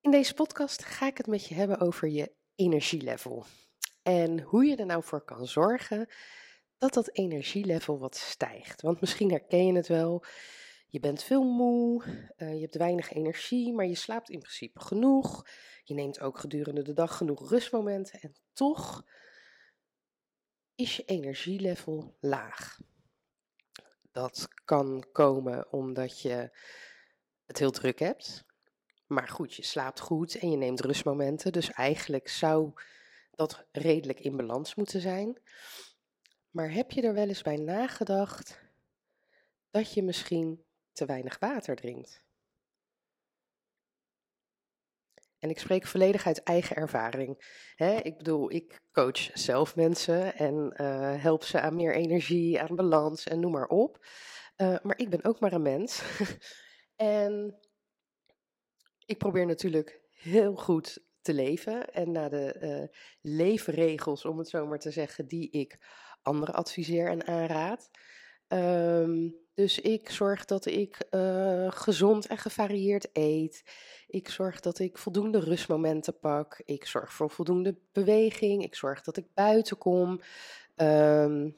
In deze podcast ga ik het met je hebben over je energielevel. En hoe je er nou voor kan zorgen dat dat energielevel wat stijgt. Want misschien herken je het wel. Je bent veel moe, uh, je hebt weinig energie, maar je slaapt in principe genoeg. Je neemt ook gedurende de dag genoeg rustmomenten en toch is je energielevel laag. Dat kan komen omdat je het heel druk hebt. Maar goed, je slaapt goed en je neemt rustmomenten. Dus eigenlijk zou dat redelijk in balans moeten zijn. Maar heb je er wel eens bij nagedacht dat je misschien te weinig water drinkt? En ik spreek volledig uit eigen ervaring. ik bedoel, ik coach zelf mensen en uh, help ze aan meer energie, aan balans en noem maar op. Uh, maar ik ben ook maar een mens. en ik probeer natuurlijk heel goed te leven en naar de uh, leefregels, om het zo maar te zeggen, die ik anderen adviseer en aanraad. Um, dus ik zorg dat ik uh, gezond en gevarieerd eet. Ik zorg dat ik voldoende rustmomenten pak. Ik zorg voor voldoende beweging. Ik zorg dat ik buiten kom. Um,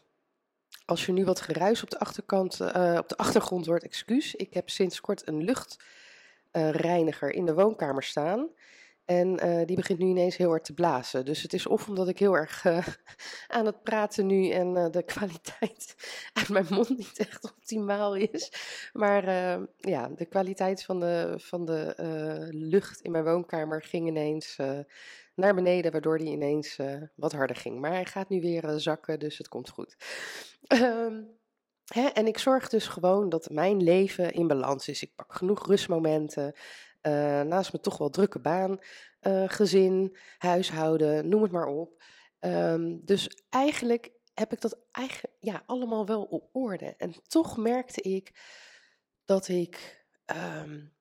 als je nu wat geruis op de, achterkant, uh, op de achtergrond hoort, excuus. Ik heb sinds kort een luchtreiniger in de woonkamer staan. En uh, die begint nu ineens heel hard te blazen. Dus het is of omdat ik heel erg uh, aan het praten nu en de kwaliteit uit mijn mond niet echt optimaal is. Maar ja, de kwaliteit van de, van de lucht in mijn woonkamer ging ineens naar beneden, waardoor die ineens wat harder ging. Maar hij gaat nu weer zakken, dus het komt goed. Ehm, en ik zorg dus gewoon dat mijn leven in balans is. Ik pak genoeg rustmomenten. Uh, naast mijn toch wel drukke baan, uh, gezin, huishouden, noem het maar op. Um, dus eigenlijk heb ik dat eigen, ja, allemaal wel op orde. En toch merkte ik dat ik um,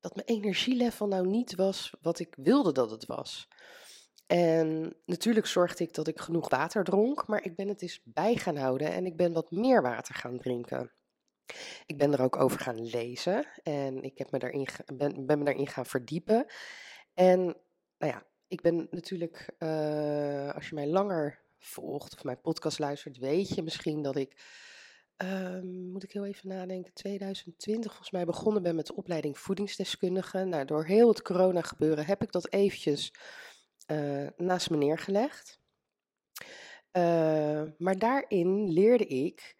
dat mijn energielevel nou niet was wat ik wilde dat het was. En natuurlijk zorgde ik dat ik genoeg water dronk, maar ik ben het eens bij gaan houden en ik ben wat meer water gaan drinken. Ik ben er ook over gaan lezen en ik heb me daarin, ben, ben me daarin gaan verdiepen. En nou ja, ik ben natuurlijk, uh, als je mij langer volgt of mijn podcast luistert, weet je misschien dat ik, uh, moet ik heel even nadenken, 2020 volgens mij begonnen ben met de opleiding voedingsdeskundige. Nou, door heel het corona gebeuren heb ik dat eventjes uh, naast me neergelegd. Uh, maar daarin leerde ik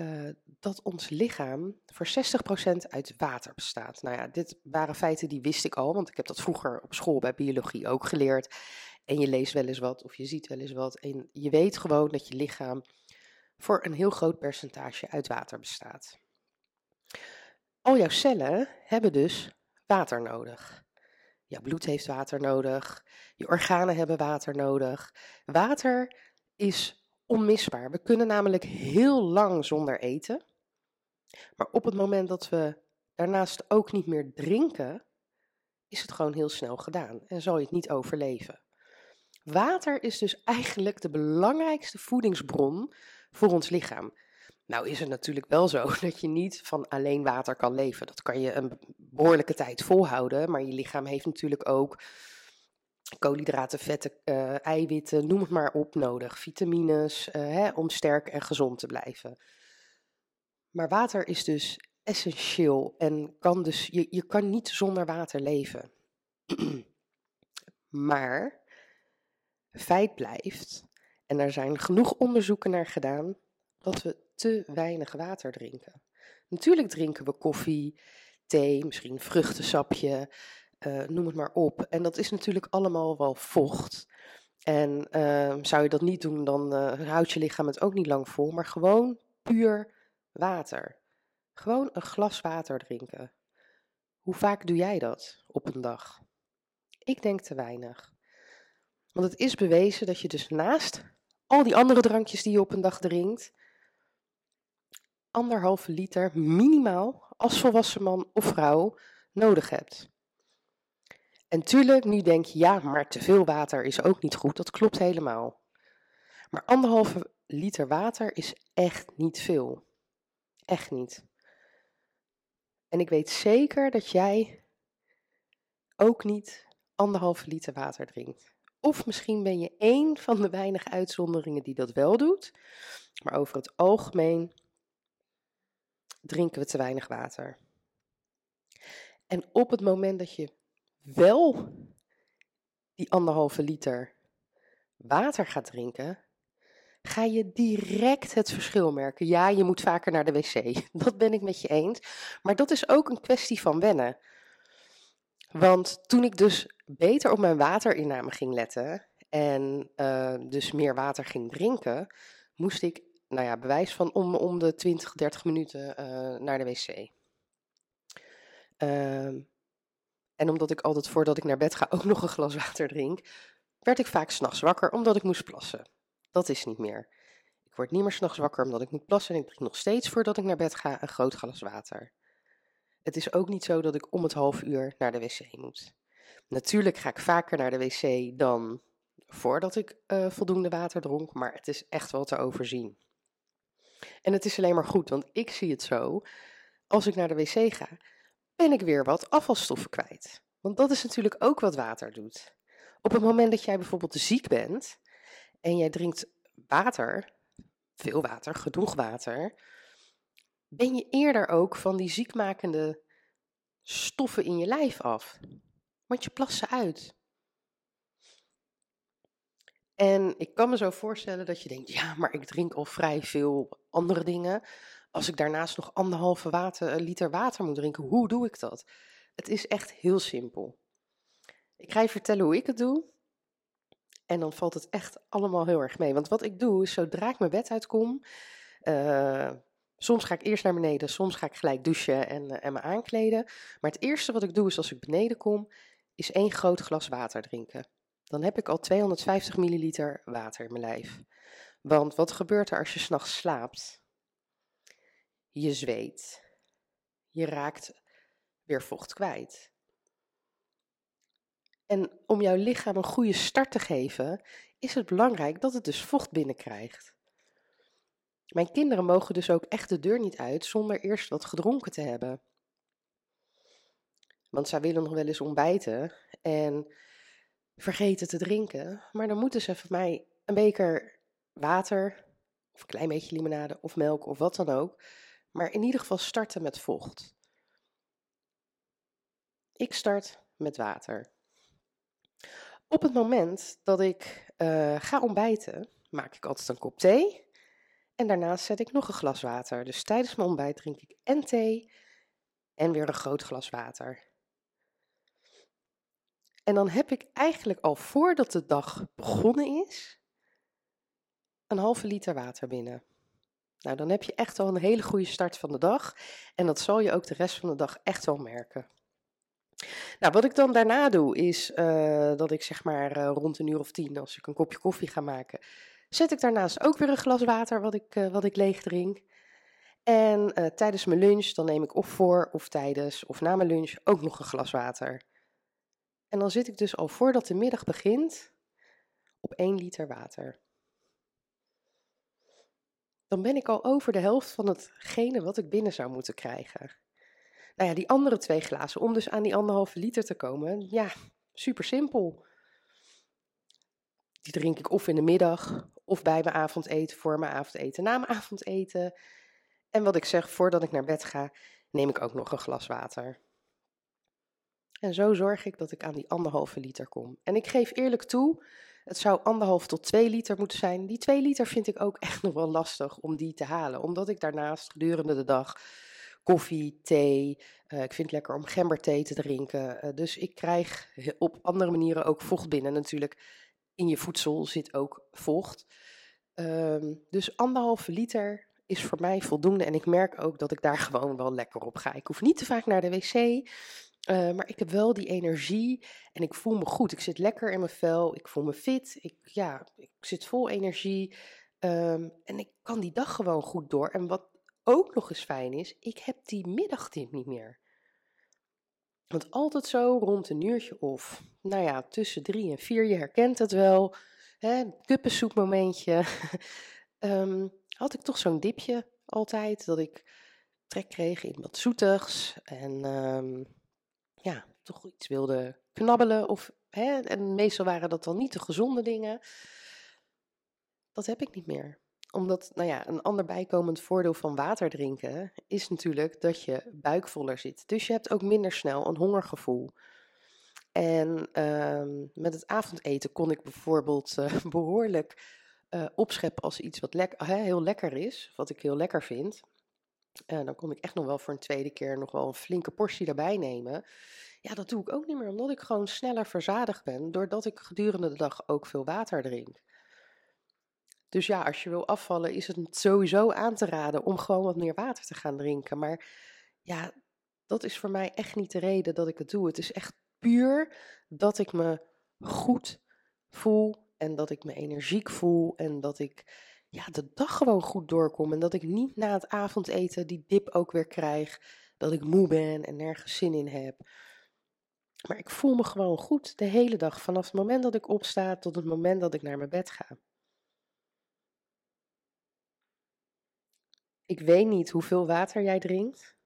uh, dat ons lichaam voor 60% uit water bestaat. Nou ja, dit waren feiten die wist ik al, want ik heb dat vroeger op school bij biologie ook geleerd. En je leest wel eens wat of je ziet wel eens wat. En je weet gewoon dat je lichaam voor een heel groot percentage uit water bestaat. Al jouw cellen hebben dus water nodig. Jouw bloed heeft water nodig. Je organen hebben water nodig. Water is onmisbaar. We kunnen namelijk heel lang zonder eten. Maar op het moment dat we daarnaast ook niet meer drinken, is het gewoon heel snel gedaan en zal je het niet overleven. Water is dus eigenlijk de belangrijkste voedingsbron voor ons lichaam. Nou is het natuurlijk wel zo dat je niet van alleen water kan leven. Dat kan je een behoorlijke tijd volhouden, maar je lichaam heeft natuurlijk ook koolhydraten, vetten, uh, eiwitten, noem het maar op, nodig. Vitamines, uh, hè, om sterk en gezond te blijven. Maar water is dus essentieel en kan dus, je, je kan niet zonder water leven. maar feit blijft, en er zijn genoeg onderzoeken naar gedaan, dat we te weinig water drinken. Natuurlijk drinken we koffie, thee, misschien vruchtensapje, uh, noem het maar op. En dat is natuurlijk allemaal wel vocht. En uh, zou je dat niet doen, dan uh, houdt je lichaam het ook niet lang vol. Maar gewoon puur water. Gewoon een glas water drinken. Hoe vaak doe jij dat op een dag? Ik denk te weinig. Want het is bewezen dat je dus naast al die andere drankjes die je op een dag drinkt, anderhalve liter minimaal als volwassen man of vrouw nodig hebt. En tuurlijk, nu denk je, ja, maar te veel water is ook niet goed. Dat klopt helemaal. Maar anderhalve liter water is echt niet veel. Echt niet. En ik weet zeker dat jij ook niet anderhalve liter water drinkt. Of misschien ben je één van de weinige uitzonderingen die dat wel doet. Maar over het algemeen drinken we te weinig water. En op het moment dat je wel die anderhalve liter water gaat drinken, ga je direct het verschil merken. Ja, je moet vaker naar de wc. Dat ben ik met je eens. Maar dat is ook een kwestie van wennen. Want toen ik dus beter op mijn waterinname ging letten en uh, dus meer water ging drinken, moest ik, nou ja, bewijs van om, om de 20, 30 minuten uh, naar de wc. Uh, en omdat ik altijd voordat ik naar bed ga ook nog een glas water drink, werd ik vaak s'nachts wakker omdat ik moest plassen. Dat is niet meer. Ik word niet meer s'nachts wakker omdat ik moet plassen en ik drink nog steeds voordat ik naar bed ga een groot glas water. Het is ook niet zo dat ik om het half uur naar de wc moet. Natuurlijk ga ik vaker naar de wc dan voordat ik uh, voldoende water dronk, maar het is echt wel te overzien. En het is alleen maar goed, want ik zie het zo. Als ik naar de wc ga, ben ik weer wat afvalstoffen kwijt. Want dat is natuurlijk ook wat water doet. Op het moment dat jij bijvoorbeeld ziek bent en jij drinkt water, veel water, genoeg water, ben je eerder ook van die ziekmakende stoffen in je lijf af. Want je plast ze uit. En ik kan me zo voorstellen dat je denkt, ja, maar ik drink al vrij veel andere dingen. Als ik daarnaast nog anderhalve eh, liter water moet drinken, hoe doe ik dat? Het is echt heel simpel. Ik ga je vertellen hoe ik het doe. En dan valt het echt allemaal heel erg mee. Want wat ik doe, is zodra ik mijn bed uitkom, uh, Soms ga ik eerst naar beneden, soms ga ik gelijk douchen en, uh, en me aankleden. Maar het eerste wat ik doe is als ik beneden kom, is één groot glas water drinken. Dan heb ik al 250 milliliter water in mijn lijf. Want wat gebeurt er als je s'nachts slaapt? Je zweet. Je raakt weer vocht kwijt. En om jouw lichaam een goede start te geven, is het belangrijk dat het dus vocht binnenkrijgt. Mijn kinderen mogen dus ook echt de deur niet uit zonder eerst wat gedronken te hebben. Want zij willen nog wel eens ontbijten en vergeten te drinken. Maar dan moeten ze van mij een beker water, of een klein beetje limonade, of melk, of wat dan ook. Maar in ieder geval starten met vocht. Ik start met water. Op het moment dat ik uh, ga ontbijten, maak ik altijd een kop thee. En daarnaast zet ik nog een glas water. Dus tijdens mijn ontbijt drink ik en thee en weer een groot glas water. En dan heb ik eigenlijk al voordat de dag begonnen is, een halve liter water binnen. Nou, dan heb je echt al een hele goede start van de dag. En dat zal je ook de rest van de dag echt wel merken. Nou, wat ik dan daarna doe, is uh, dat ik zeg maar uh, rond een uur of tien, als ik een kopje koffie ga maken, Zet ik daarnaast ook weer een glas water wat ik, uh, wat ik leeg drink. En tijdens mijn lunch dan neem ik of voor of tijdens of na mijn lunch ook nog een glas water. En dan zit ik dus al voordat de middag begint op 1 liter water. Dan ben ik al over de helft van hetgene wat ik binnen zou moeten krijgen. Nou ja, die andere twee glazen, om dus aan die anderhalve liter te komen, ja, super simpel. Die drink ik of in de middag of bij mijn avondeten, voor mijn avondeten, na mijn avondeten. En wat ik zeg, voordat ik naar bed ga, neem ik ook nog een glas water. En zo zorg ik dat ik aan die anderhalve liter kom. En ik geef eerlijk toe, het zou anderhalf tot twee liter moeten zijn. Die twee liter vind ik ook echt nog wel lastig om die te halen. Omdat ik daarnaast gedurende de dag koffie, thee, uh, ik vind het lekker om gemberthee te drinken. Uh, dus ik krijg op andere manieren ook vocht binnen. Natuurlijk in je voedsel zit ook vocht. Um, dus anderhalve liter is voor mij voldoende. En ik merk ook dat ik daar gewoon wel lekker op ga. Ik hoef niet te vaak naar de wc. Eh, maar ik heb wel die energie en ik voel me goed. Ik zit lekker in mijn vel, ik voel me fit, ik, ja, ik zit vol energie. Ehm, en ik kan die dag gewoon goed door. En wat ook nog eens fijn is, ik heb die middagdip niet meer. Want altijd zo rond een uurtje of, nou ja, tussen drie en vier, je herkent het wel, hè, kuppensoepmomentje, um, had ik toch zo'n dipje altijd, dat ik trek kreeg in wat zoetigs en um, ja, toch iets wilde knabbelen. Of, hè, en meestal waren dat dan niet de gezonde dingen. Dat heb ik niet meer omdat, nou ja, een ander bijkomend voordeel van water drinken is natuurlijk dat je buik voller zit. Dus je hebt ook minder snel een hongergevoel. En uh, met het avondeten kon ik bijvoorbeeld uh, behoorlijk uh, opscheppen als iets wat heel lekker is, wat ik heel lekker vind. Uh, dan kon ik echt nog wel voor een tweede keer nog wel een flinke portie erbij nemen. Ja, dat doe ik ook niet meer, omdat ik gewoon sneller verzadigd ben, doordat ik gedurende de dag ook veel water drink. Dus ja, als je wil afvallen, is het sowieso aan te raden om gewoon wat meer water te gaan drinken. Maar ja, dat is voor mij echt niet de reden dat ik het doe. Het is echt puur dat ik me goed voel en dat ik me energiek voel en dat ik ja, de dag gewoon goed doorkom. En dat ik niet na het avondeten die dip ook weer krijg. Dat ik moe ben en nergens zin in heb. Maar ik voel me gewoon goed de hele dag. Vanaf het moment dat ik opsta tot het moment dat ik naar mijn bed ga. Ik weet niet hoeveel water jij drinkt,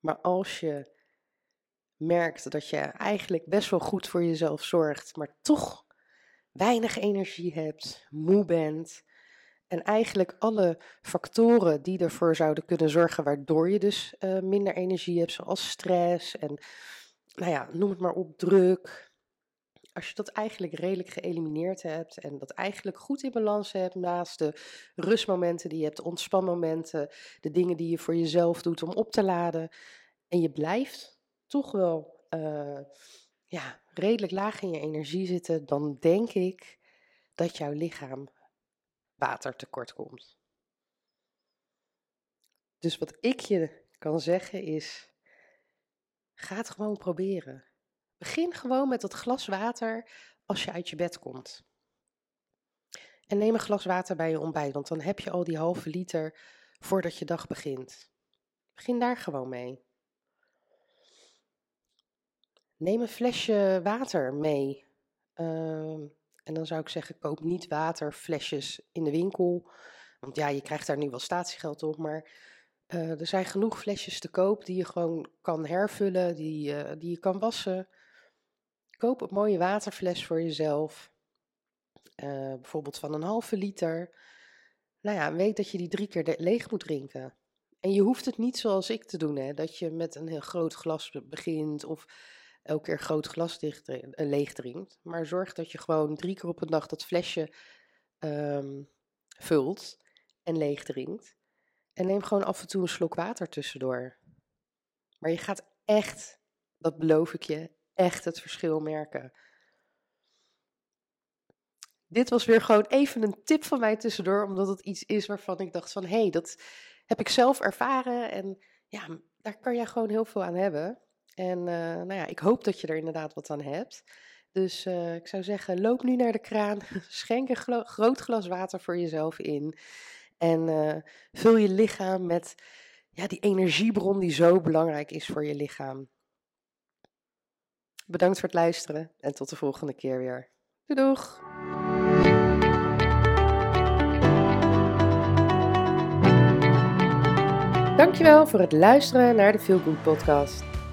maar als je merkt dat je eigenlijk best wel goed voor jezelf zorgt, maar toch weinig energie hebt, moe bent en eigenlijk alle factoren die ervoor zouden kunnen zorgen waardoor je dus uh, minder energie hebt, zoals stress en nou ja, noem het maar op, druk, als je dat eigenlijk redelijk geëlimineerd hebt en dat eigenlijk goed in balans hebt naast de rustmomenten die je hebt, ontspanmomenten, de dingen die je voor jezelf doet om op te laden en je blijft toch wel uh, ja, redelijk laag in je energie zitten, dan denk ik dat jouw lichaam water tekort komt. Dus wat ik je kan zeggen is, ga het gewoon proberen. Begin gewoon met dat glas water als je uit je bed komt. En neem een glas water bij je ontbijt, want dan heb je al die halve liter voordat je dag begint. Begin daar gewoon mee. Neem een flesje water mee. Uh, en dan zou ik zeggen, koop niet waterflesjes in de winkel. Want ja, je krijgt daar nu wel statiegeld op, maar uh, er zijn genoeg flesjes te koop die je gewoon kan hervullen, die, die je kan wassen. Koop een mooie waterfles voor jezelf. Uh, bijvoorbeeld van een halve liter. Nou ja, weet dat je die drie keer leeg moet drinken. En je hoeft het niet zoals ik te doen, hè, dat je met een heel groot glas begint of elke keer groot glas dicht, uh, leeg drinkt. Maar zorg dat je gewoon drie keer op een dag dat flesje um, vult en leeg drinkt. En neem gewoon af en toe een slok water tussendoor. Maar je gaat echt, dat beloof ik je, echt het verschil merken. Dit was weer gewoon even een tip van mij tussendoor, omdat het iets is waarvan ik dacht van, hé, hey, dat heb ik zelf ervaren en ja, daar kan jij gewoon heel veel aan hebben. En uh, nou ja, ik hoop dat je er inderdaad wat aan hebt. Dus uh, ik zou zeggen, loop nu naar de kraan, schenk een groot glas water voor jezelf in en uh, vul je lichaam met ja, die energiebron die zo belangrijk is voor je lichaam. Bedankt voor het luisteren en tot de volgende keer weer. Doei doeg! Dankjewel voor het luisteren naar de Feel Good podcast.